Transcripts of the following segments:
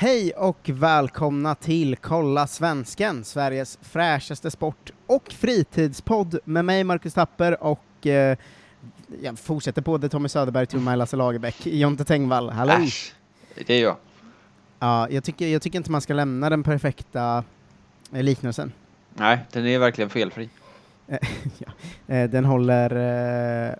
Hej och välkomna till Kolla Svensken, Sveriges fräschaste sport och fritidspodd med mig Marcus Tapper och eh, jag fortsätter på det Tommy Söderberg, Tumma Lasse Lagerbäck, Jonte Tengvall, hallå! Äsch, det är jag. Ja, jag tycker, jag tycker inte man ska lämna den perfekta eh, liknelsen. Nej, den är verkligen felfri. ja. eh, den håller eh,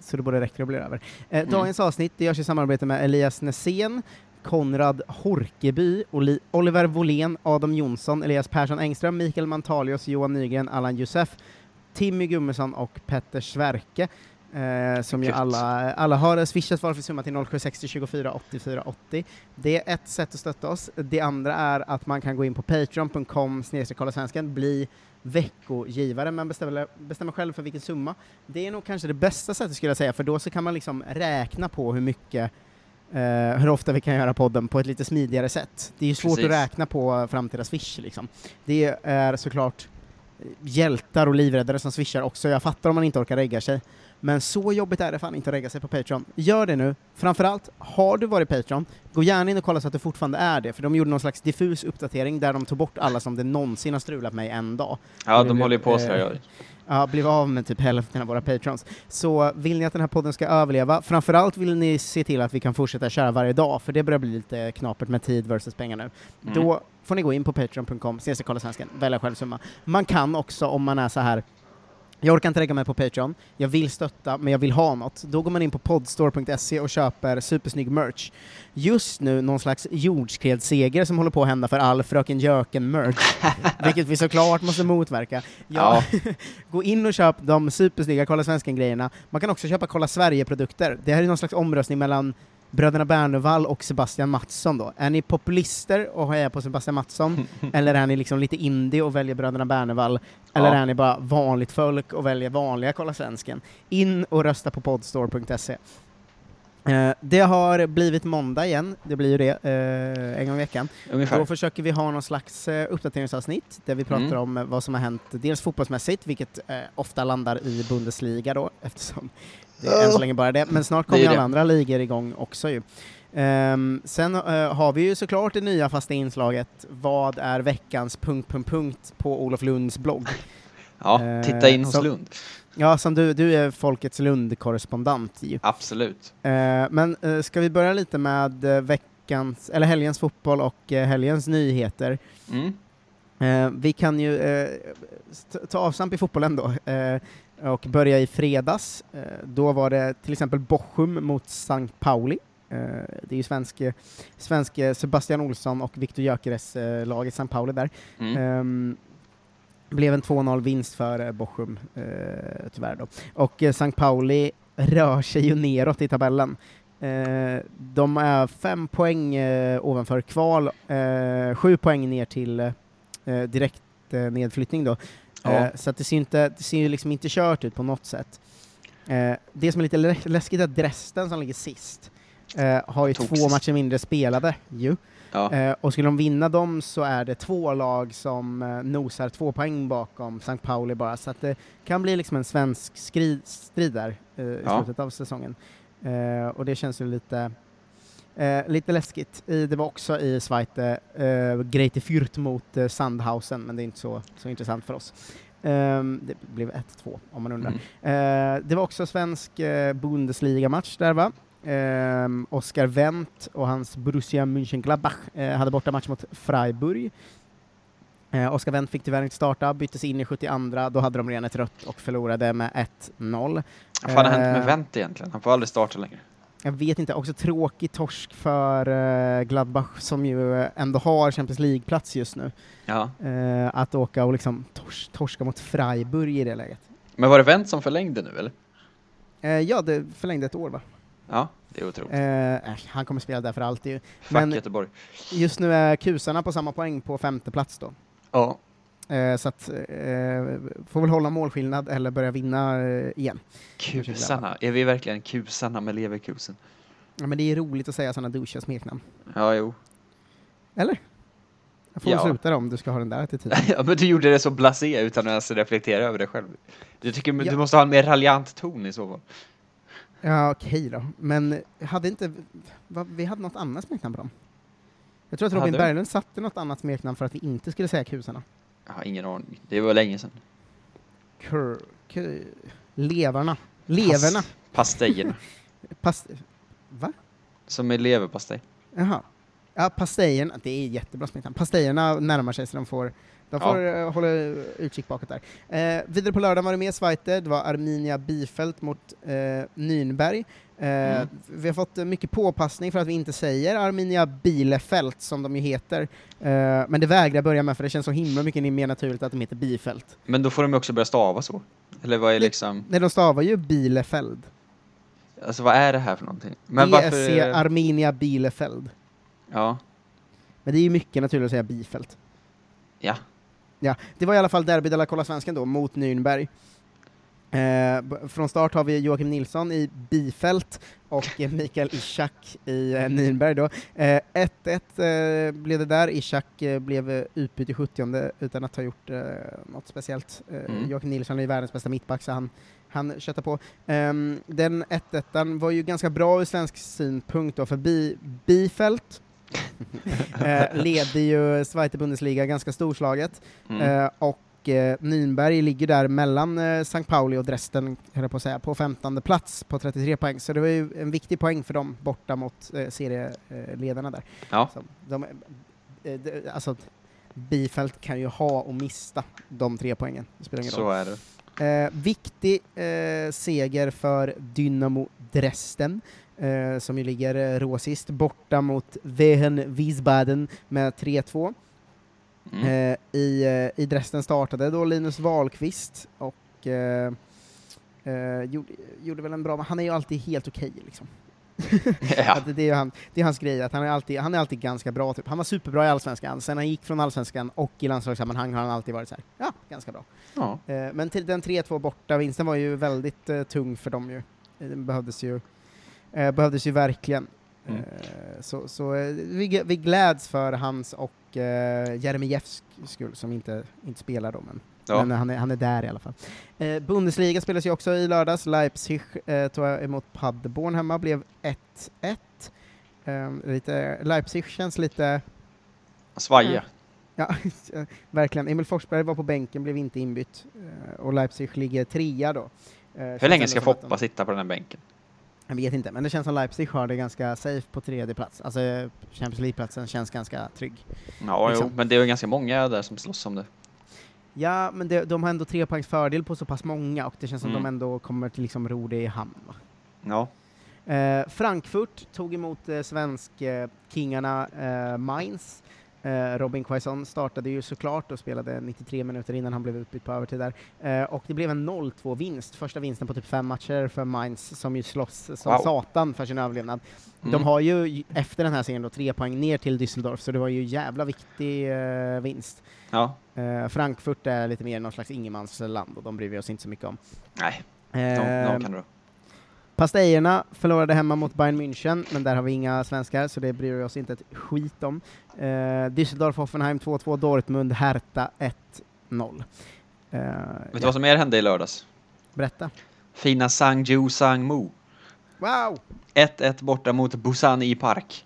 så det både räcker och blir över. Eh, Mm. dagens avsnitt det görs i samarbete med Elias Nässén, Konrad Horkeby, Oli Oliver Wolén, Adam Jonsson, Elias Persson Engström, Mikael Mantalios, Johan Nygren, Allan Josef, Timmy Gummesson och Petter Sverke. Eh, som ju alla, alla har swishat valfri summa till 0760 24 84 80. Det är ett sätt att stötta oss. Det andra är att man kan gå in på patreon.com kolla svensken, bli veckogivare, men bestämmer, bestämmer själv för vilken summa. Det är nog kanske det bästa sättet skulle jag säga, för då så kan man liksom räkna på hur mycket hur ofta vi kan göra podden på ett lite smidigare sätt. Det är ju svårt Precis. att räkna på framtida swish liksom. Det är såklart hjältar och livräddare som swishar också, jag fattar om man inte orkar regga sig. Men så jobbigt är det fan inte att regga sig på Patreon. Gör det nu. Framförallt, har du varit Patreon, gå gärna in och kolla så att du fortfarande är det, för de gjorde någon slags diffus uppdatering där de tog bort alla som det någonsin har strulat med en dag. Ja, de håller ju på sådär. eh, ja. Blev av med typ hälften av våra patrons. Så vill ni att den här podden ska överleva, framförallt vill ni se till att vi kan fortsätta köra varje dag, för det börjar bli lite knapert med tid versus pengar nu. Mm. Då får ni gå in på patreon.com, kolla svensken, välja själv summa. Man kan också, om man är så här jag orkar inte lägga mig på Patreon, jag vill stötta, men jag vill ha något. Då går man in på podstore.se och köper supersnygg merch. Just nu någon slags jordskredsseger som håller på att hända för all Fröken Jöken-merch, vilket vi såklart måste motverka. Ja, gå in och köp de supersnygga Kolla Svensken-grejerna. Man kan också köpa Kolla Sverige-produkter. Det här är någon slags omröstning mellan bröderna Bernevall och Sebastian Mattsson då. Är ni populister och hejar på Sebastian Mattsson, eller är ni liksom lite indie och väljer bröderna Bernevall, eller Ja. är ni bara vanligt folk och väljer vanliga Kolla Svensken? In och rösta på podstore.se. Eh, det har blivit måndag igen, det blir ju det eh, en gång i veckan. Ungefär. Då försöker vi ha någon slags eh, uppdateringsavsnitt där vi pratar Mm. om eh, vad som har hänt, dels fotbollsmässigt, vilket eh, ofta landar i Bundesliga då, eftersom det är än så länge bara det, men snart kommer alla andra ligor igång också ju. Ehm, sen eh, har vi ju såklart det nya fasta inslaget Vad är veckans... punkt, punkt, punkt på Olof Lunds blogg. Ja, eh, titta in hos så- Lund. Ja, som du, du är Folkets Lund-korrespondent ju. Absolut. Eh, men uh, ska vi börja lite med veckans, eller helgens fotboll och helgens nyheter. Mm. Vi kan ju ta avstamp i fotbollen då, och börja i fredags. Eh, då var det till exempel Bochum mot St. Pauli. Eh, det är ju svenske, svenske Sebastian Olsson och Viktor Gyökeres eh, lag i St. Pauli där. Mm. Ehm, blev en 2-0 vinst för eh, Bochum, eh, tyvärr då. Och eh, St. Pauli rör sig ju neråt i tabellen. Eh, de är fem poäng eh, ovanför kval, eh, sju poäng ner till eh, direkt eh, nedflyttning då. Ja. Eh, så att det ser inte, det ser ju liksom inte kört ut på något sätt. Eh, det som är lite lä- läskigt är att Dresden som ligger sist eh, har ju Tog två matcher mindre spelade ju. Ja. Och skulle de vinna dem så är det två lag som eh, nosar två poäng bakom St. Pauli bara, så att det kan bli liksom en svensk strid där i Ja. slutet av säsongen. Och det känns ju lite, eh, lite läskigt. I, det var också i Zweite eh, Greite Fürth mot eh, Sandhausen, men det är inte så, så intressant för oss. Ehm, det blev 1-2 om man undrar. Mm. Eh, det var också svensk eh, Bundesliga-match där va? Um, Oskar Wendt och hans Borussia Mönchengladbach eh, hade borta match mot Freiburg. Eh, Oskar Wendt fick tyvärr inte starta, byttes in i 72, då hade de redan ett rött och förlorade med 1-0. Vad fan har hänt Eh, med Wendt egentligen? Han får aldrig starta längre. Jag vet inte, också tråkig torsk för eh, Gladbach som ju ändå har Champions League-plats just nu. Ja. Eh, att åka och liksom tors torska mot Freiburg i det läget. Men var det Wendt som förlängde nu eller? Eh, ja, det förlängde ett år va? Ja, det är otroligt. Eh, äh, han kommer spela där för alltid. Fuck men- Göteborg. Just nu är kusarna på samma poäng på femte plats då. Ja. Eh, så att, eh, får väl hålla målskillnad eller börja vinna eh, igen. Kusarna. Är vi verkligen kusarna med Leverkusen? Ja, men det är roligt att säga sådana douchiga smeknamn. Ja, jo. Eller? Jag får Ja. sluta då om du ska ha den där attityden. ja, men du gjorde det så blasé utan att ens reflektera över det själv. Du tycker Ja. du måste ha en mer raljant ton i så fall. Ja, okej då. Men hade inte... Va, vi hade något annat smeknamn på dem? Jag tror att Robin Berglund satte något annat smeknamn för att vi inte skulle säga kusarna. Jag har ingen aning. Det var länge sedan. Kur, kur, levarna. Leverna. Pass, pastejerna. Past, va? Som är leverpastej. Jaha. Ja, pastejerna, det är jättebra smeknamn. Pastejerna närmar sig så de får, de Ja. får eh, hålla utkik bakåt där. Eh, vidare på lördagen var det med Zweite, det var Arminia Bifelt mot eh, Nürnberg. Eh, Mm. Vi har fått eh, mycket påpassning för att vi inte säger Arminia Bielefeld som de ju heter. Eh, men det vägrar jag börja med för det känns så himla mycket mer naturligt att de heter Bifelt. Men då får de ju också börja stava så. Eller vad är liksom, Nej, de stavar ju Bielefeld. alltså vad är det här för någonting? Men varför? BSC Arminia Bielefeld. Ja, Men det är ju mycket naturligt att säga Bifelt. ja. Ja, det var i alla fall Derby de la Kolla Svensken då, mot Nürnberg. Eh, från start har vi Joakim Nilsson i Bifält och eh, Mikael Ishak i eh, Nürnberg då. Eh, 1-1 eh, blev det där, Ishak eh, blev eh, utbytt i 70 utan att ha gjort eh, något speciellt. Mm. Joakim Nilsson är världens bästa mittback så han, han köttar på. Ehm, den 1-1 var ju ganska bra ur svensk synpunkt då, för Bi Bifält eh, leder ju Zweite Bundesliga ganska storslaget. Mm. Eh, och eh, Nürnberg ligger där mellan eh, St. Pauli och Dresden, höll på att säga, på 15 plats på 33 poäng. Så det var ju en viktig poäng för dem borta mot eh, serieledarna där. Ja. Så de, alltså, Bifält kan ju ha och mista de tre poängen. Det spelar ingen roll. Så är det. Eh, viktig eh, seger för Dynamo Dresden, eh, som ju ligger eh, råsist, borta mot Wehen Wiesbaden med 3-2. Mm. Eh, i, eh, I Dresden startade då Linus Wahlqvist och eh, eh, gjorde, gjorde väl en bra, han är ju alltid helt okej liksom. ja. Det, är han, det är hans grej, att han är, alltid, han är alltid ganska bra. Typ. Han var superbra i Allsvenskan, sen han gick från Allsvenskan och i landslagssammanhang har han alltid varit så här, ja, ganska bra. ja. Men till den 3-2 borta vinsten var ju väldigt eh, tung för dem ju. Den behövdes ju, eh, behövdes ju verkligen. Mm. Eh, så så eh, vi, vi gläds för hans och eh, Jeremijeffs skull, som inte, inte spelar då, men, Ja. men han, är, han är där i alla fall. Eh, Bundesliga spelas ju också i lördags. Leipzig eh, tog emot Paderborn hemma, blev 1-1. Eh, lite, Leipzig känns lite Svaja. Ja, verkligen. Emil Forsberg var på bänken, blev inte inbytt. Eh, och Leipzig ligger trea då. Eh, Hur länge ska Foppa de- sitta på den här bänken? Jag vet inte, men det känns som Leipzig har det ganska safe på tredje plats. Alltså Champions League-platsen känns ganska trygg. Ja, Liksom. jo, men det är ju ganska många där som slåss om det. Ja, men det, de har ändå tre poängs fördel på så pass många och det känns som Mm. de ändå kommer till liksom ro det i hamn. Va? Ja. Eh, Frankfurt tog emot eh, svensk-kingarna eh, Mainz. Eh, Robin Quaison startade ju såklart och spelade 93 minuter innan han blev utbytt på övertid där. Eh, och det blev en 0-2-vinst, första vinsten på typ fem matcher för Mainz som ju slåss som Wow. satan för sin överlevnad. Mm. De har ju efter den här serien då tre poäng ner till Düsseldorf, så det var ju jävla viktig eh, vinst. Ja. Eh, Frankfurt är lite mer någon slags ingenmansland och de bryr vi oss inte så mycket om. Nej, de, Eh, de kan dra. Pastejerna förlorade hemma mot Bayern München, men där har vi inga svenskar, så det bryr vi oss inte ett skit om. Eh, Düsseldorf, Hoffenheim 2-2, Dortmund, Hertha 1-0. Eh, Vet du ja, vad som mer hände i lördags? berätta. Fina Sangju Sangmo. Wow! 1-1 borta mot Busan i Park.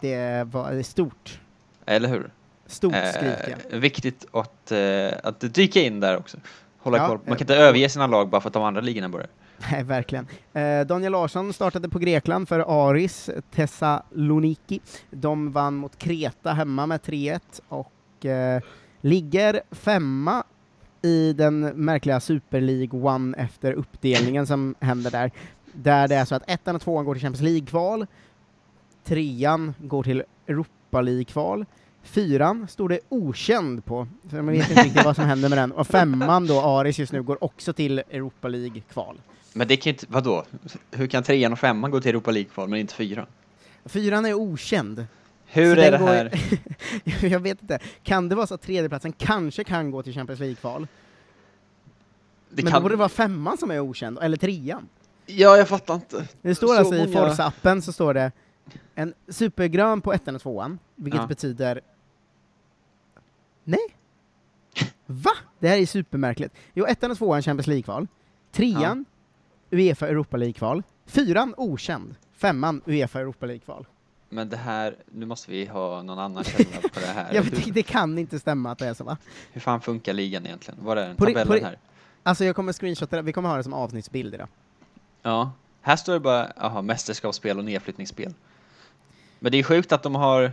Det var stort. Eller hur? Stort skrik, ja. Eh, viktigt att, eh, att dyka in där också. Hålla Ja, koll. Man eh, kan inte överge sina lag bara för att de andra ligorna börjar. Nej, verkligen. Eh, Daniel Larsson startade på Grekland för Aris Thessaloniki. De vann mot Kreta hemma med 3-1 och eh, ligger femma i den märkliga Super League One efter uppdelningen som händer där. Där det är så att ettan och tvåan går till Champions League-kval, trean går till Europa League-kval, fyran står det okänd på, så man vet inte riktigt vad som händer med den, och femman då, Aris just nu, går också till Europa League-kval. Men det kan inte, vadå? Hur kan trean och femman gå till Europa League-kval men inte fyran? Fyran är okänd. Hur Så är det går- här? jag vet inte. Kan det vara så att tredjeplatsen kanske kan gå till Champions League-kval? Men kan... då borde det vara femman som är okänd, eller trean. Ja, jag fattar inte. Det står Så alltså i många- Forza-appen så står det en supergrön på ettan och tvåan, vilket Ja. betyder... Nej? Va? Det här är supermärkligt. Jo, ettan och tvåan Champions League-kval, trean Uefa Europa League-kval, fyran okänd, femman Uefa Europa League-kval. Men det här, nu måste vi ha någon annan källa på det här. Vet, det kan inte stämma att det är så va? hur fan funkar ligan egentligen? Var är den På tabellen på här? Alltså jag kommer screenshotta det, vi kommer ha det som avsnittsbild idag. Ja, här står det bara, aha, mästerskapsspel och nedflyttningsspel. Men det är sjukt att de har,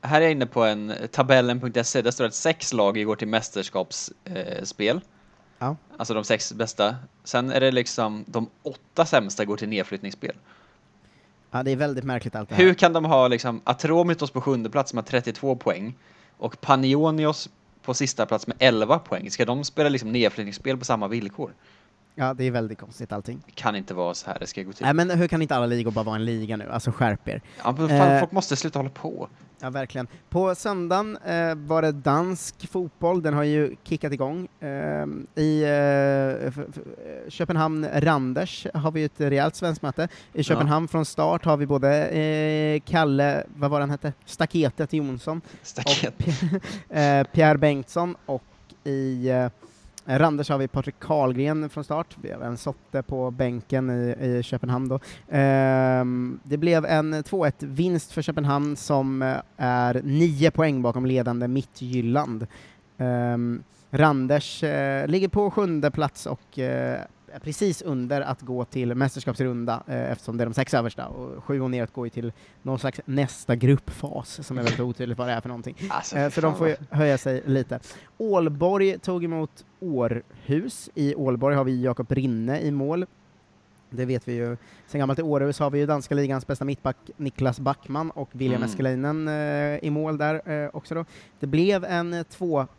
här är jag inne på en tabellen.se, där står det att sex lag går till mästerskapsspel. Eh. Ja. Alltså de sex bästa. Sen är det liksom de åtta sämsta går till nedflyttningsspel. Ja, det är väldigt märkligt allt det här. Hur kan de ha liksom Atromitos på sjunde plats med 32 poäng och Panionios på sista plats med 11 poäng? Ska de spela liksom nedflyttningsspel på samma villkor? Ja, det är väldigt konstigt allting. Det kan inte vara så här det ska gå till. Nej men hur kan inte alla ligor bara vara en liga nu? Alltså skärp er. Ja, men fan, Eh. folk måste sluta hålla på. Ja, verkligen. På söndagen eh, var det dansk fotboll, den har ju kickat igång. Eh, I eh, Köpenhamn-Randers har vi ett rejält svenskt möte. I Köpenhamn från start har vi både eh, Kalle, vad var han hette? Staketet Jonsson Staket. och eh, Pierre Bengtsson och i Randers har vi Patrik Karlgren från start, vi har en Sotte på bänken i, i Köpenhamn då. Ehm, det blev en 2-1 vinst för Köpenhamn som eh, är nio poäng bakom ledande Mittjylland. Um, Randers eh, ligger på sjunde plats och eh, är precis under att gå till mästerskapsrunda eh, eftersom det är de sex översta och sju och neråt går ju till någon slags nästa gruppfas som är väldigt otydligt vad det är för någonting. Alltså, Eh, Så de får ju höja sig lite. Ålborg tog emot Århus. I Ålborg har vi Jakob Rinne i mål. Det vet vi ju. Sen gammalt i Århus har vi ju danska ligans bästa mittback Niklas Backman och William Mm. Eskelinen eh, i mål där eh, också då. Det blev en eh,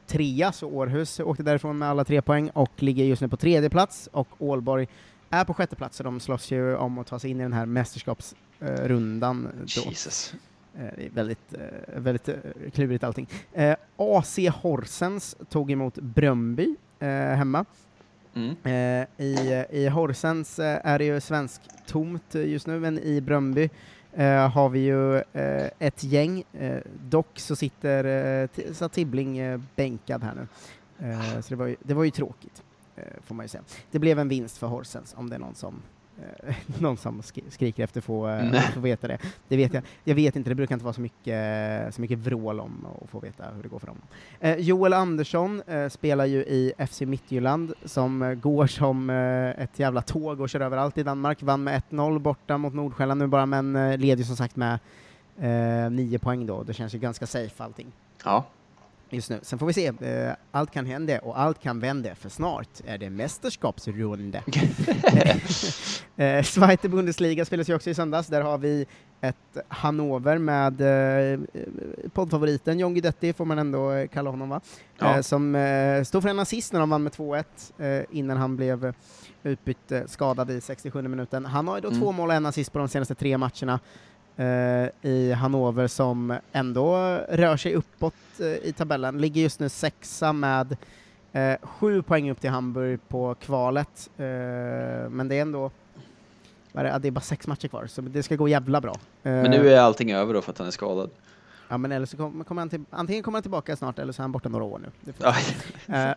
2-3 så Århus åkte därifrån med alla tre poäng och ligger just nu på tredje plats och Ålborg är på sjätte plats så de slåss ju om att ta sig in i den här mästerskapsrundan då. Jesus. Eh, Det är väldigt, eh, väldigt eh, klurigt allting. Eh, AC Horsens tog emot Bröndby eh, hemma. Mm. Eh, I, I Horsens eh, är det ju svensk tomt just nu, men i Bröndby eh, har vi ju eh, ett gäng. Eh, dock så sitter eh, så Tibbling eh, bänkad här nu. Eh, så det var ju, det var ju tråkigt, eh, får man ju säga. Det blev en vinst för Horsens, om det är någon som någon som skri- skriker efter att få, eh, Nej. få veta det. Det vet jag. Jag vet inte, det brukar inte vara så mycket, så mycket vrål om att få veta hur det går för dem. Eh, Joel Andersson eh, spelar ju i FC Midtjylland som eh, går som eh, ett jävla tåg och kör överallt i Danmark. Vann med 1-0 borta mot Nordsjälland nu bara, men eh, leder som sagt med eh, nio poäng då. Det känns ju ganska safe allting Ja. Just nu. Sen får vi se. Eh, allt kan hända och allt kan vända, för snart är det mästerskapsrunda. eh, Zweite Bundesliga spelas ju också i söndags. Där har vi ett Hannover med eh, poddfavoriten John Guidetti, får man ändå eh, kalla honom va? Ja. Eh, som eh, stod för en assist när de vann med 2-1 eh, innan han blev eh, utbytt eh, skadad i 67 minuten. Han har ju då Mm. två mål och en assist på de senaste tre matcherna eh, i Hannover som ändå rör sig uppåt eh, i tabellen. Ligger just nu sexa med eh, sju poäng upp till Hamburg på kvalet, eh, men det är ändå det, är bara sex matcher kvar, så det ska gå jävla bra. Eh, Men nu är allting över då för att han är skadad. Ja, men eller så kommer kommer han till, antingen kommer han tillbaka snart eller så är han borta några år nu. Eh,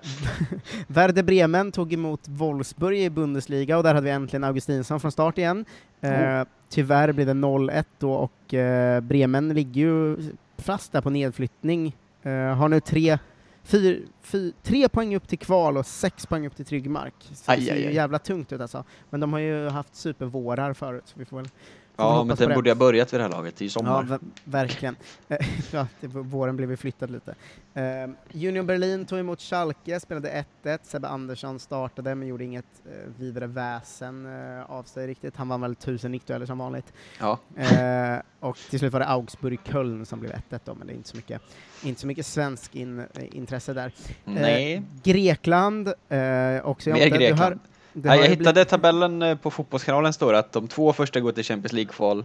Werder Bremen tog emot Wolfsburg i Bundesliga och där hade vi äntligen Augustinsson från start igen. Eh, Oh. Tyvärr blev det 0-1 då och eh, Bremen ligger ju fast där på nedflyttning. Eh, har nu tre, fyr, fyr, tre poäng upp till kval och sex poäng upp till trygg mark. Så Aj, det ser aj, ju aj. jävla tungt ut alltså. Men de har ju haft supervårar förut så vi får väl Ja, men den borde ha börjat vid det här laget. Det är ju Ja, sommar. verkligen. Ja, det, våren blev ju flyttad lite. Uh, Union Berlin tog emot Schalke, spelade 1-1. Sebbe Andersson startade, men gjorde inget uh, vidare väsen uh, av sig riktigt. Han vann väl 1000 nickdueller som vanligt. Ja. Eh, och till slut var det Augsburg-Köln som blev 1-1 då, men det är inte så mycket, inte så mycket svensk in, eh, intresse där. Nej. Eh, Grekland, också Mer Jonte, du Grekland. Ja, har jag ju hittade blivit- tabellen eh, på Fotbollskanalen står att de två första går till Champions League-kval,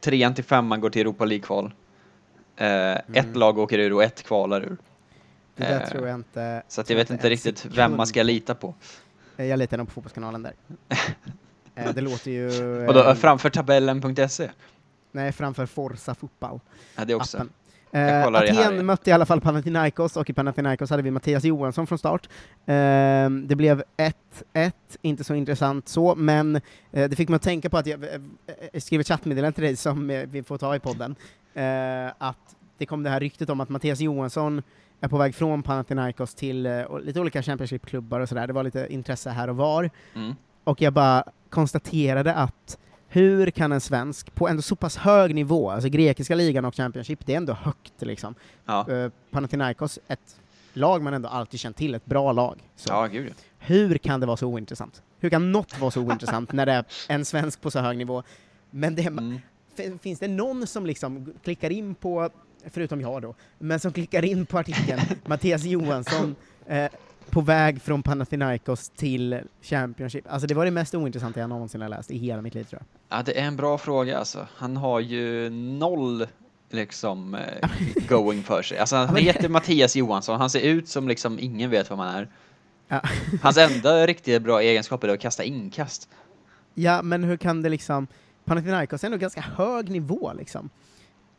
trean till femman går till Europa League-kval. Eh, Ett lag åker ur och ett kvalar ur. Det där eh, tror jag inte... Så att jag vet inte riktigt sekund vem man ska lita på. Eh, Jag litar nog på Fotbollskanalen där. Eh, det låter ju... Och då, eh, framför tabellen.se. Nej, framför Forza Fotboll. Ja, det också. appen. Eh. Aten mötte i alla fall Panathinaikos, och i Panathinaikos hade vi Mattias Johansson från start. Eh, det blev 1-1, inte så intressant så, men eh, det fick mig att tänka på att jag, jag skrev ett chattmeddelande till dig som eh, vi får ta i podden, eh, att det kom det här ryktet om att Mattias Johansson är på väg från Panathinaikos till eh, lite olika Championship-klubbar och sådär, det var lite intresse här och var, Mm. och jag bara konstaterade att hur kan en svensk på ändå så pass hög nivå, alltså grekiska ligan och Championship, det är ändå högt liksom. Ja. Uh, Panathinaikos, ett lag man ändå alltid känt till, ett bra lag. Så ja, gud hur kan det vara så ointressant? Hur kan något vara så ointressant när det är en svensk på så hög nivå? Men det, Mm. fin- finns det någon som liksom klickar in på, förutom jag då, men som klickar in på artikeln Mattias Johansson eh, på väg från Panathinaikos till Championship? Alltså det var det mest ointressanta jag någonsin har läst i hela mitt liv tror jag. Ja, det är en bra fråga alltså. Han har ju noll liksom eh, going för sig. Alltså han heter Mattias Johansson, han ser ut som liksom ingen vet vad man är. Ja. Hans enda riktigt bra egenskap är att kasta inkast. Ja, men hur kan det liksom, Panathinaikos är ändå ganska hög nivå liksom.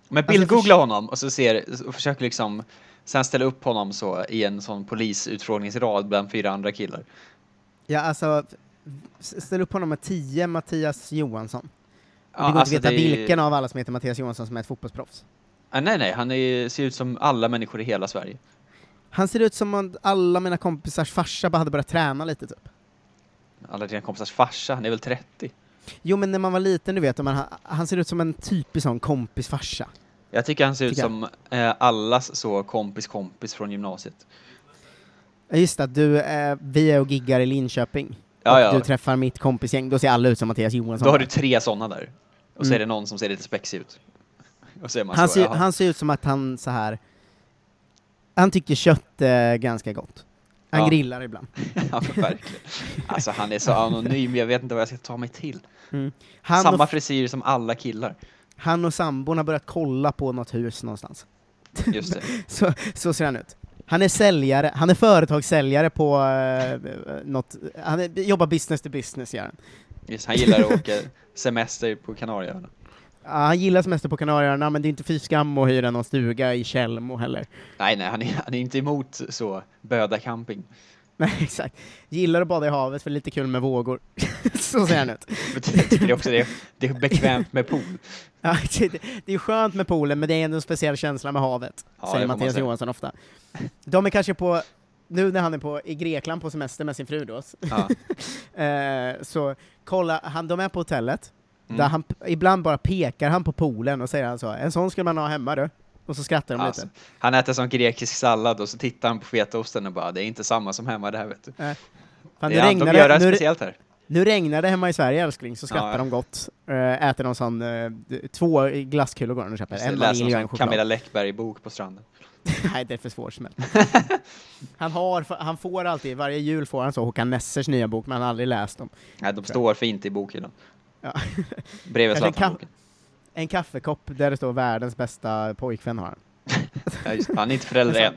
Men Alltså, bildgoogla honom och så ser, och försök liksom sen ställa upp honom så i en sån polisutfrågningsrad bland fyra andra killar. Ja, alltså, ställ upp honom med 10 Mattias Johansson. Ja, det går alltså, inte att veta det vilken av alla som heter Mattias Johansson som är ett fotbollsproffs. Ah, nej, nej, han är, ser ut som alla människor i hela Sverige. Han ser ut som att alla mina kompisars farsa bara hade börjat träna lite typ. Alla dina kompisars farsa, han är väl 30? Jo, men när man var liten, du vet, man, han, han ser ut som en typisk sån kompisfarsa. Jag tycker han ser ut som eh, allas så kompis kompis från gymnasiet. Just det, du, eh, vi är och giggar i Linköping. Ja, och ja. du träffar mitt kompisgäng, då ser alla ut som Mattias Johansson. Då har du tre sådana där. Och så Mm. är det någon som ser lite spexig ut. Han, så, ser, han ser ut som att han så här. han tycker kött är ganska gott. Han Ja. grillar ibland. ja, verkligen. Alltså han är så anonym, jag vet inte vad jag ska ta mig till. Han, Samma och, frisyr som alla killar. Han och sambon har börjat kolla på något hus någonstans. Just det. Så, så ser han ut. Han är säljare, han är företagssäljare på uh, något, han är, jobbar business to business gör han. Just, han gillar att åka semester på Kanarieöarna. Ja, han gillar semester på Kanarieöarna, men det är inte fy skam att hyra någon stuga i Tjällmo heller. Nej, nej, han är, han är inte emot så Böda camping. Nej, exakt. Gillar att bada i havet för lite kul med vågor. så ser han ut. Jag tycker också det, det är bekvämt med pool. Ja, det, är skönt med poolen, men det är ändå en speciell känsla med havet, Ja, säger Mattias. Johansson ofta. De är kanske på, nu när han är på, i Grekland på semester med sin fru då, Ja. eh, så kolla, han, de är på hotellet, Mm. där han, ibland bara pekar han på poolen och säger han så, en sån skulle man ha hemma du. Och så skrattar de Alltså, lite. han äter som grekisk sallad och så tittar han på fetaosten och bara, det är inte samma som hemma det här vet du. Fan, det är, de regnar gör det nu, speciellt här. nu regnar det hemma i Sverige älskling, så skrattar Ja, de gott. Eh, äter någon sån, d- två glasskulor går de och köper, en läser vanilj och någon en choklad. Camilla Läckberg-bok på stranden. Nej, det är för svårt smält. han, har, han får alltid, varje jul får han så Håkan Nessers nya bok, men han har aldrig läst dem. Nej, de står fint i bokhyllan. Ja. Bredvid Zlatan-boken. En kaffekopp där det står världens bästa pojkvän har han. Ja, just. Han är inte förälder än.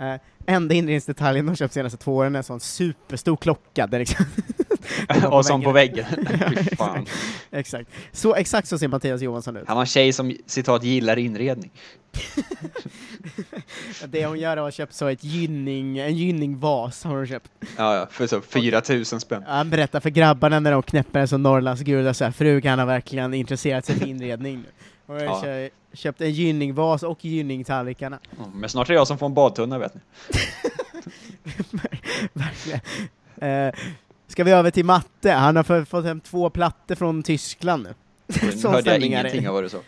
Eh, enda inredningsdetaljen de köpt senaste två åren är en sån superstor klocka. Där liksom, och som på väggen. Fy Exakt. Så, exakt så ser Mattias Johansson ut. Han har en tjej som citat gillar inredning. Det hon gör är att ha köpt så ett gynning, en gynningvas har hon köpt. Ja, ja, för så 4000 spänn. Han berättar för grabbarna när de knäpper en sån Norrlandsgurka så här, frugan har verkligen intresserat sig för inredning. Och jag Ja. kö- köpt en gynningvas och gynningtallrikarna. Ja, Men snart är det jag som får en badtunna vet ni. Verkligen. Eh, ska vi över till matte? Han har fått hem två plattor från Tyskland nu. Nu hörde jag är ingenting av vad du sa.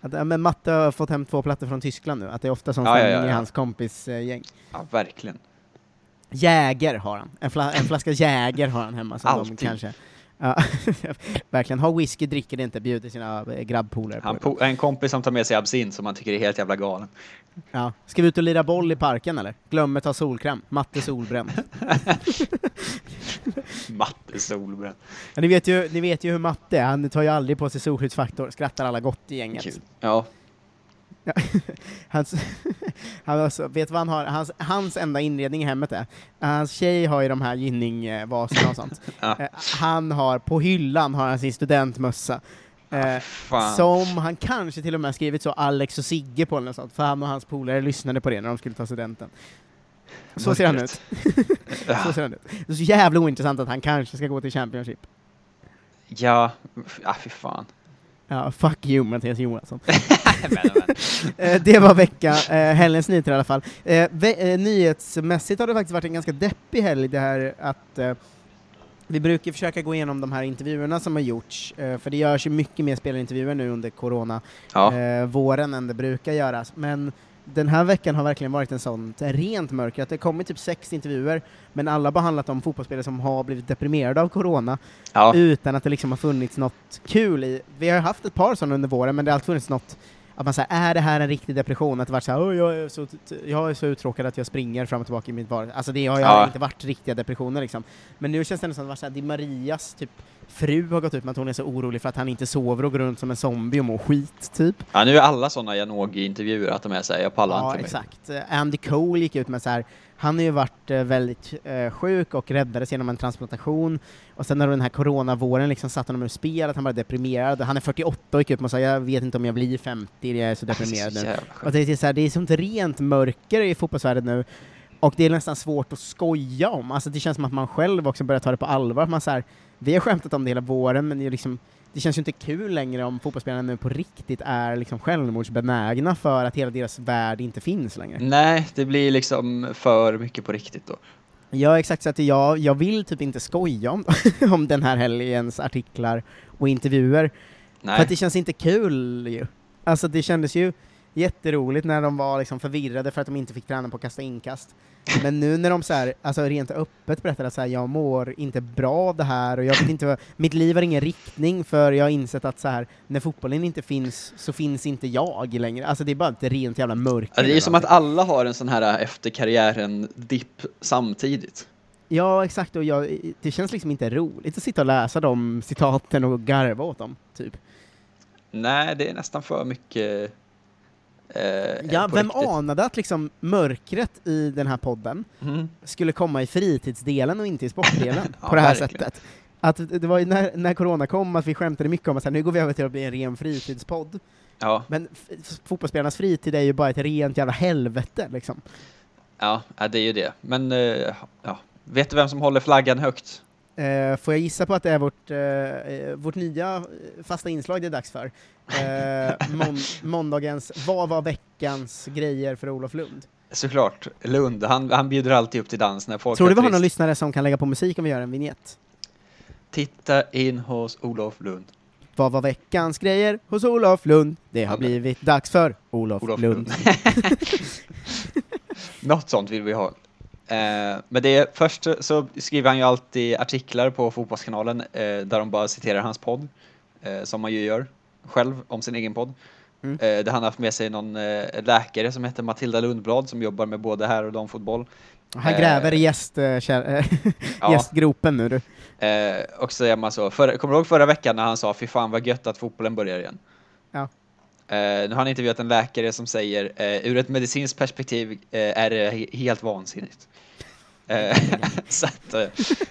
Att, ja, men Matte har fått hem två plattor från Tyskland nu, att det är ofta sån Ja, stämning ja, i hans kompisgäng. Ja, verkligen. Jäger har han. En, fla en flaska Jäger har han hemma. Som de Alltid. kanske, ja, verkligen. Ha whisky, dricker det inte, bjuder sina eh, grabbpolare på po- en kompis som tar med sig absint som han tycker är helt jävla galen. Ja. Ska vi ut och lira boll i parken eller? Glömmer ta solkräm. Matte solbränd. Matte solbränd. Ja, ni, vet ju, ni vet ju hur Matte är, han tar ju aldrig på sig solskyddsfaktor, skrattar alla gott i gänget. Kul. Ja, Hans, han alltså, vet vad han har? Hans, hans enda inredning i hemmet är, hans tjej har ju de här gynningvaserna och sånt. Ja. Eh, Han har, på hyllan har han sin studentmössa. Eh, Fan. som han kanske till och med skrivit så Alex och Sigge på eller något sånt, för han och hans polare lyssnade på det när de skulle ta studenten. Så ser han ut. Så ser han ut. Det är så jävla ointressant att han kanske ska gå till Championship. Ja, ja fy fan. Ja, fuck you Mattias Johansson. men, men. Eh, det var vecka, eh, helgens nyheter i alla fall. Eh, ve- eh, nyhetsmässigt har det faktiskt varit en ganska deppig helg det här att eh, vi brukar försöka gå igenom de här intervjuerna som har gjorts, eh, för det görs ju mycket mer spelintervjuer nu under corona, Ja. eh, våren än det brukar göras. Men den här veckan har verkligen varit en sån rent mörker, att det kommit typ sex intervjuer, men alla har behandlat om fotbollsspelare som har blivit deprimerade av corona, ja. utan att det liksom har funnits något kul i. Vi har haft ett par sådana under våren, men det har alltid funnits något att man säger, är det här en riktig depression? Att det varit såhär, "Åh, jag är så, jag är så uttråkad att jag springer fram och tillbaka i mitt var. Alltså det har Ja. inte varit riktiga depressioner liksom. Men nu känns det nästan som att det Di Marias typ fru har gått ut med att hon är så orolig för att han inte sover och går runt som en zombie och mår skit, typ. ja, nu är alla sådana Janogy-intervjuer att de är såhär, jag pallar Ja, inte mer. exakt. Andy Cole gick ut med så här. Han har ju varit eh, väldigt eh, sjuk och räddades genom en transplantation, och sen när den här coronavåren liksom satte honom ur spel, att han var deprimerad. Han är 48 och gick ut och sa jag vet inte om jag blir 50, jag är så deprimerad nu. Och det är, så här, det är sånt rent mörker i fotbollsvärlden nu, och det är nästan svårt att skoja om. Alltså det känns som att man själv också börjar ta det på allvar. Man så här, vi har skämtat om det hela våren, men det, är liksom, det känns ju inte kul längre om fotbollsspelarna nu på riktigt är liksom självmordsbenägna för att hela deras värld inte finns längre. Nej, det blir liksom för mycket på riktigt då. Ja, exakt, så att jag, jag vill typ inte skoja om, om den här helgens artiklar och intervjuer, för Nej. att det känns inte kul ju. Alltså det kändes ju jätteroligt när de var liksom förvirrade för att de inte fick träna på att kasta inkast. Men nu när de så här, alltså rent öppet berättar att så här, jag mår inte bra av det här och jag vet inte vad, mitt liv har ingen riktning för jag har insett att så här, när fotbollen inte finns så finns inte jag längre. Alltså det är bara ett rent jävla mörker. Ja, det är ju som att alla har en sån här efter karriären-dipp samtidigt. Ja, exakt, och jag, det känns liksom inte roligt att sitta och läsa de citaten och garva åt dem, typ. Nej, det är nästan för mycket eh, Ja, vem riktigt. anade att liksom mörkret i den här podden Mm. skulle komma i fritidsdelen och inte i sportdelen Ja, på det här verkligen. sättet? Att det var ju när, när corona kom att vi skämtade mycket om att här, nu går vi över till att bli en ren fritidspodd, Ja, men fotbollsspelarnas fritid är ju bara ett rent jävla helvete liksom. ja, ja, det är ju det. Men eh, ja. vet du vem som håller flaggan högt? Eh, får jag gissa på att det är vårt, eh, eh, vårt nya eh, fasta inslag det är dags för? Eh, mån- måndagens Vad var veckans grejer för Olof Lund? Såklart, Lund. Han, han bjuder alltid upp till dans när folk Tror du vi har någon lyssnare som kan lägga på musik om vi gör en vignett? Titta in hos Olof Lund. Vad var veckans grejer hos Olof Lund? Det har blivit dags för Olof, Olof Lund. Lund. Något sånt vill vi ha. Eh, men det är, först så skriver han ju alltid artiklar på Fotbollskanalen eh, där de bara citerar hans podd, eh, som man ju gör själv om sin egen podd. Mm. Där han har haft med sig någon läkare som heter Matilda Lundblad som jobbar med både här och damfotboll. Han gräver i gäst, Ja. gästgropen nu du. Och så säger man så, för, kommer du ihåg förra veckan när han sa fy fan vad gött att fotbollen börjar igen? Ja. Eh, nu har han intervjuat en läkare som säger eh, ur ett medicinskt perspektiv eh, är det he- helt vansinnigt. Så att,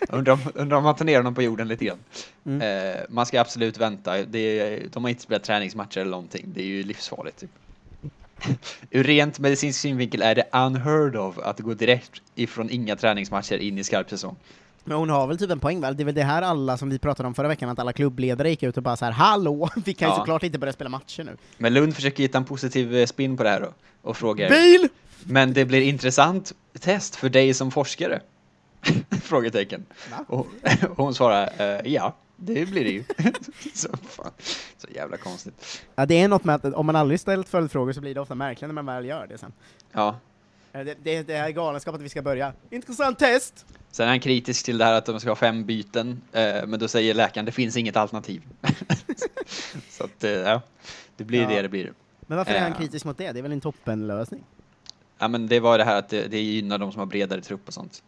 undrar, om, undrar om man tar ner honom på jorden lite grann. Mm. Man ska absolut vänta. Det är, de har inte spelat träningsmatcher eller någonting. Det är ju livsfarligt. Typ. Ur rent medicinsk synvinkel är det unheard of att gå direkt ifrån inga träningsmatcher in i skarp säsong. Men hon har väl typ en poäng väl? Det är väl det här alla som vi pratade om förra veckan, att alla klubbledare gick ut och bara så här Hallå! Vi kan ju Ja. såklart inte börja spela matcher nu. Men Lund försöker hitta en positiv eh, spin på det här då, och frågar Bil! Men det blir intressant test för dig som forskare? Frågetecken. Och, och hon svarar eh, ja, det blir det ju. så, fan, så jävla konstigt. Ja, det är något med att om man aldrig ställt följdfrågor så blir det ofta märkligt när man väl gör det sen. Ja. Eh, Det, det, det är galenskap att vi ska börja. Intressant test! Sen är han kritisk till det här att de ska ha fem byten, eh, men då säger läkaren det finns inget alternativ. så att, eh, ja, det blir Ja. det det blir. Men varför är han Ja. kritisk mot det? Det är väl en toppenlösning? Ja, men det var det här att det, det gynnar de som har bredare trupp och sånt.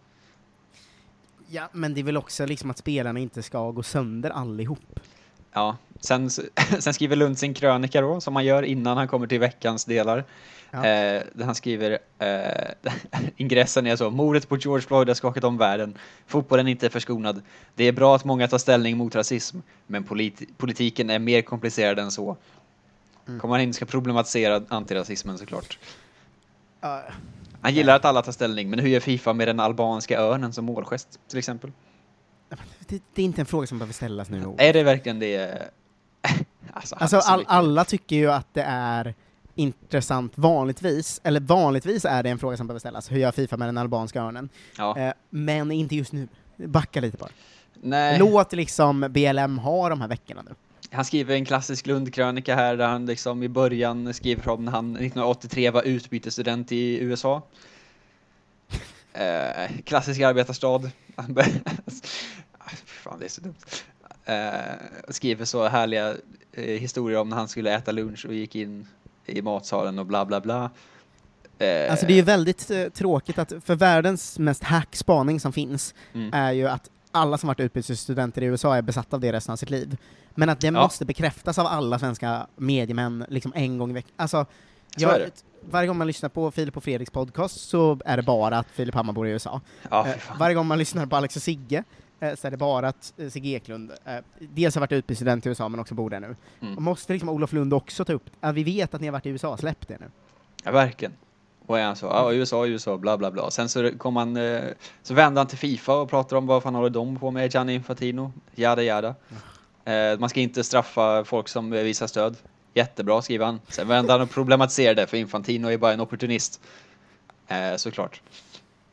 Ja, men det är väl också liksom att spelarna inte ska gå sönder allihop. Ja, sen, sen skriver Lund sin krönika då, som han gör innan han kommer till veckans delar. Ja. Eh, där han skriver, eh, ingressen är så, mordet på George Floyd har skakat om världen. Fotbollen är inte förskonad. Det är bra att många tar ställning mot rasism, men polit politiken är mer komplicerad än så. Mm. Kommer han in ska problematisera antirasismen såklart. Ja, Han gillar att alla tar ställning, men hur gör Fifa med den albanska örnen som målgest, till exempel? Det, det är inte en fråga som behöver ställas nu. Är det verkligen det? alltså, Alltså all, alla tycker ju att det är intressant vanligtvis, eller vanligtvis är det en fråga som behöver ställas, hur gör Fifa med den albanska örnen? Ja. Eh, men inte just nu. Backa lite bara. Nej. Låt liksom BLM ha de här veckorna nu. Han skriver en klassisk Lundkrönika här där han liksom i början skriver om när han 1983 var utbytesstudent i USA. Eh, klassisk arbetarstad. Han bör- Ah, fy Fan, det är så dumt. Eh, skriver så härliga eh, historier om när han skulle äta lunch och gick in i matsalen och bla bla bla. Eh, Alltså det är ju väldigt eh, tråkigt att, för världens mest hack-spaning som finns, mm. är ju att alla som varit utbytesstudenter i USA är besatta av det resten av sitt liv. Men att det Ja. måste bekräftas av alla svenska mediemän liksom en gång i veckan. Alltså, Så jag, varje gång man lyssnar på Filip och Fredriks podcast så är det bara att Filip Hammar bor i USA. Ja, Eh, varje gång man lyssnar på Alex och Sigge så är det bara att eh, Sigge Eklund eh, dels har varit utbytesstudent i USA men också bor där nu. Mm. Och måste liksom Olof Lund också ta upp, att vi vet att ni har varit i USA, släpp det nu. Ja, verkligen. Och är han så, ja, USA, USA, bla bla bla. Sen så kom han, eh, så vände han till Fifa och pratade om vad fan håller de på med, Gianni Infantino, jada jada. Eh, man ska inte straffa folk som eh, visar stöd. Jättebra, skriver han. Sen vände han och problematiserade, för Infantino är bara en opportunist. Eh, såklart.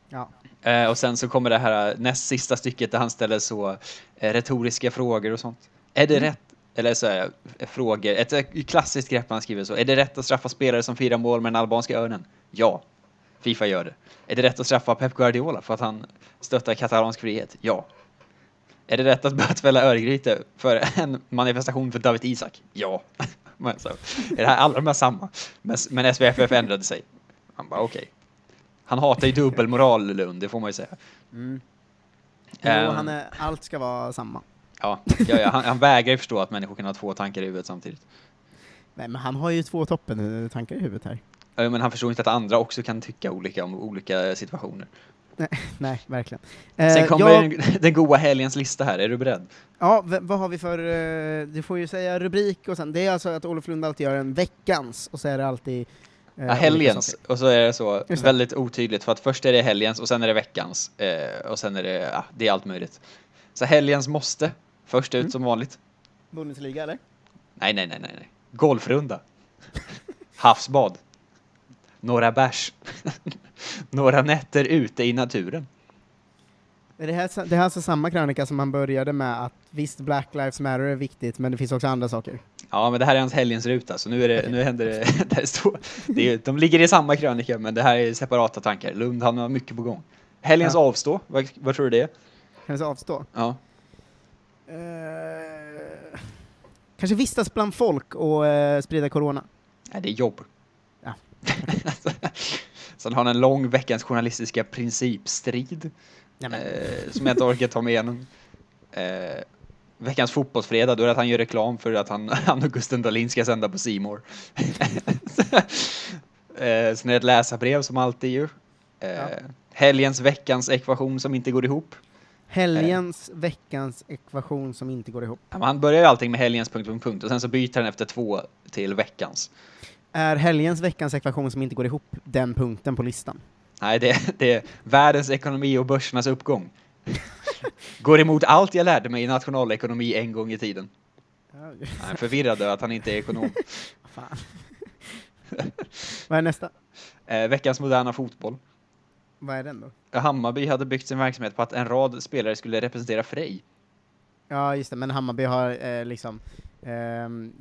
Ja. Eh, och sen så kommer det här eh, näst sista stycket där han ställer så eh, retoriska frågor och sånt. Är det rätt, eller så här, eh, frågor, ett eh, klassiskt grepp han skriver så. Är det rätt att straffa spelare som firar mål med den albanska örnen? Ja. Fifa gör det. Är det rätt att straffa Pep Guardiola för att han stöttar katalansk frihet? Ja. Är det rätt att bötfälla Örgryte för en manifestation för David Isak? Ja. Men så, är det här alla de här samma? Men, men SVFF ändrade sig. Han bara okej. Han hatar ju dubbelmoral Lund, det får man ju säga. Mm. Jo, han är, allt ska vara samma. Ja, ja, ja han, han vägrar ju förstå att människor kan ha två tankar i huvudet samtidigt. Nej, men han har ju två toppen tankar i huvudet här. Ja, Men han förstår inte att andra också kan tycka olika om olika situationer. Nej, verkligen. Sen Eh, kommer jag- den, goa helgens lista här, är du beredd? Ja, vad har vi för, eh, du får ju säga rubrik och sen, det är alltså att Olof Lund alltid gör en veckans, och så är det alltid eh, Ja, olika helgens, och så är det så Just det. väldigt otydligt för att först är det helgens och sen är det veckans eh, och sen är det, ja, det är allt möjligt. Så helgens måste, först ut Mm. som vanligt. Bundesliga eller? Nej, nej, nej, nej, nej. Golfrunda. Havsbad. Några bärs. Några nätter ute i naturen. Det, här, det här är alltså samma krönika som han började med att visst, Black Lives Matter är viktigt, men det finns också andra saker. Ja, men det här är hans helgens ruta, så nu, är det, Okej. nu händer det, det står, det är, de ligger i samma krönika, men det här är separata tankar. Lund, han har mycket på gång. Helgens Ja. avstå, vad, vad tror du det är? Du avstå? Ja. Eh, kanske vistas bland folk och eh, sprida corona. Nej, det är jobb. Ja. Sen har han en lång veckans journalistiska principstrid, eh, som jag inte orkar ta med igenom. Eh, veckans fotbollsfredag, då är det att han gör reklam för att han, han och Gusten Dahlin ska sända på Simor. eh, sen är det ett läsarbrev som alltid ju. Eh, Ja. Helgens veckans ekvation som inte går ihop. helgens, veckans ekvation som inte går ihop. Ja, Han börjar ju allting med helgens punkt, punkt, punkt och sen så byter han efter två till veckans. Är helgens, veckans ekvation som inte går ihop den punkten på listan? Nej, det, det är världens ekonomi och börsernas uppgång. Går emot allt jag lärde mig i nationalekonomi en gång i tiden. Han är förvirrad över att han inte är ekonom. Fan. Vad är nästa? Eh, veckans moderna fotboll. Vad är den då? Hammarby hade byggt sin verksamhet på att en rad spelare skulle representera Frej. Ja, just det, men Hammarby har eh, liksom ehm,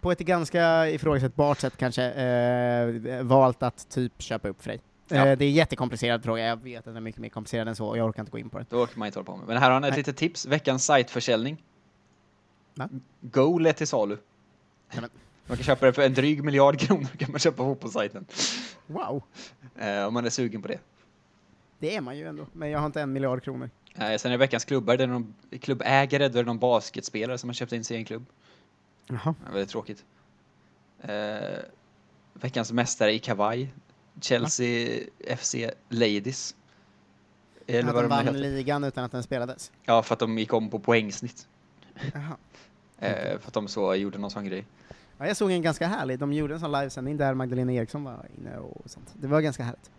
på ett ganska ifrågasättbart sätt kanske eh, valt att typ köpa upp Frej. Ja. Eh, det är en jättekomplicerad fråga, jag vet att den är mycket mer komplicerad än så, och jag orkar inte gå in på det. Då kan man inte hålla på med. Men här har han ett Nej. litet tips. Veckans sajtförsäljning. Va? Goal är till salu. Men- Man kan köpa det för en dryg miljard kronor kan man köpa fotbollssajten. Wow! Eh, om man är sugen på det. Det är man ju ändå, men jag har inte en miljard kronor. Eh, sen är det veckans klubbar, det är någon klubbägare, då är det någon basketspelare som har köpt in sig i en klubb. Jaha. Ja, väldigt tråkigt. Eh, veckans mästare i kavaj, Chelsea FC Ladies. Eller att vad de vann heter. ligan utan att den spelades. Ja, för att de gick om på poängsnitt. Jaha. Eh, för att de så gjorde någon sån grej. Ja, jag såg en ganska härlig, de gjorde en sån livesändning där Magdalena Eriksson var inne och sånt. Det var ganska härligt.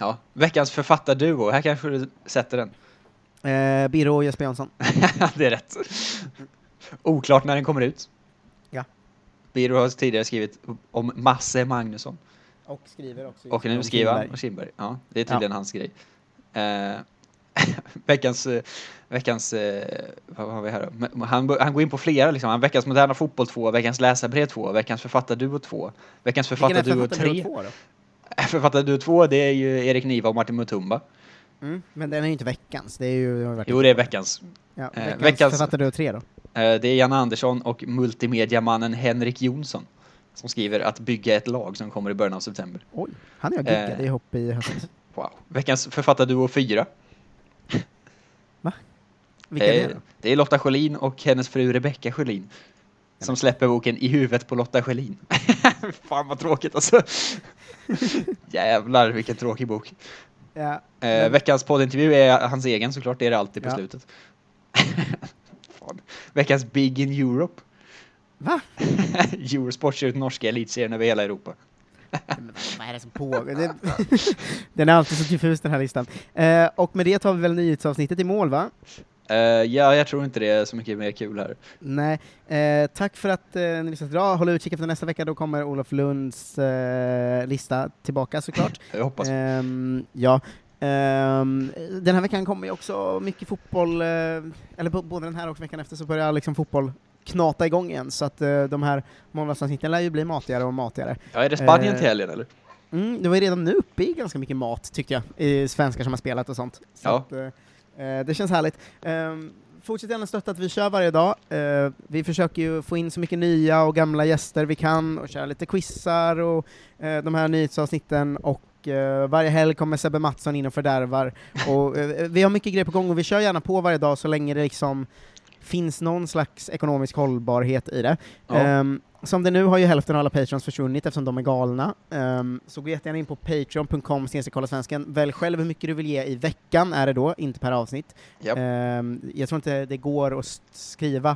Ja, veckans författarduo, här kanske du sätter den. Eh, Birro och Jesper Jansson. det är rätt. Oklart när den kommer ut. Ja. Biro har tidigare skrivit om Masse Magnusson. Och skriver också. Och nu skriver han Kindberg. Ja, det är tydligen hans grej. Eh, veckans, eh, veckans, eh, vad har vi här då? Han, han går in på flera liksom. Han veckans moderna fotboll 2, veckans läsarbrev 2, veckans författarduo 2, veckans Vilken är författarduo författaren 3. två då? Författarduo 2, det är ju Erik Niva och Martin Mutumba. Mm. Men den är ju inte veckans, det är ju... Jo, det är veckans. Ja, eh, veckans, veckans- författare och tre då? Eh, Det är Janne Andersson och multimediamannen Henrik Jonsson som skriver att bygga ett lag som kommer i början av september. Oj, han är jag giggade Eh. ihop i höstas. Wow. Veckans författarduo 4. Vilka är det Eh, då? det är Lotta Schelin och hennes fru Rebecca Schelin som släpper boken I huvudet på Lotta Schelin. Fan vad tråkigt alltså. Jävlar vilken tråkig bok. Ja, Eh, men- veckans poddintervju är hans egen såklart, det är det alltid på Ja. slutet. Veckans Big in Europe. Va? Eurosport kör ut norska elitserien över hela Europa. Men vad är det som pågår? Det, den är alltid så diffus den här listan. Eh, och med det tar vi väl nyhetsavsnittet i mål va? Eh, ja, jag tror inte det är så mycket mer kul här. Nej. Eh, tack för att eh, ni lyssnade idag. Håll utkik efter nästa vecka, då kommer Olof Lunds eh, lista tillbaka såklart. Jag hoppas. Ehm, ja. Ehm, den här veckan kommer ju också mycket fotboll, eh, eller både den här och veckan efter så börjar liksom fotboll knata igång igen, så att eh, de här måndagsavsnitten lär ju bli matigare och matigare. Ja, är det Spanien eh, till helgen eller? Mm, det var ju redan nu uppe i ganska mycket mat, tyckte jag, i svenskar som har spelat och sånt. Så Ja. att, eh, eh, det känns härligt. Um, fortsätt gärna stötta att vi kör varje dag. Eh, vi försöker ju få in så mycket nya och gamla gäster vi kan och köra lite quizar och eh, de här nyhetsavsnitten och eh, varje helg kommer Sebbe Mattsson in och fördärvar. Och, eh, vi har mycket grejer på gång och vi kör gärna på varje dag så länge det liksom finns någon slags ekonomisk hållbarhet i det. Ja. Ehm, som det nu har ju hälften av alla patrons försvunnit eftersom de är galna. Ehm, så gå jättegärna in på patreon.com kolla svensken. Välj själv hur mycket du vill ge i veckan är det då, inte per avsnitt. Japp. Ehm, jag tror inte det går att skriva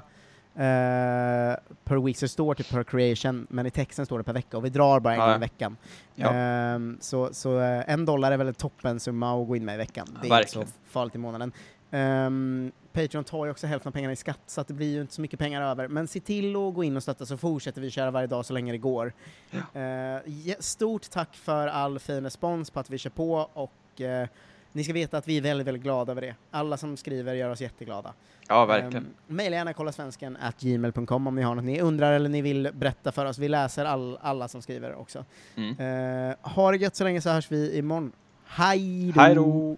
eh, per week, så det står typ per creation, men i texten står det per vecka och vi drar bara en gång i veckan. Ja. Ehm, så så eh, en dollar är väl en toppensumma att gå in med i veckan. Det är inte verkligen. så farligt i månaden. Um, Patreon tar ju också hälften av pengarna i skatt, så att det blir ju inte så mycket pengar över. Men se till att gå in och stötta så fortsätter vi köra varje dag så länge det går. Eh, ja, stort tack för all fin respons på att vi kör på och eh, ni ska veta att vi är väldigt, väldigt glada över det. Alla som skriver gör oss jätteglada. Ja, verkligen. Um, Maila gärna kolla svensken at gmail.com om ni har något ni undrar eller ni vill berätta för oss. Vi läser all, alla som skriver också. Mm. Eh, ha det gött så länge så hörs vi imorgon. Hej då!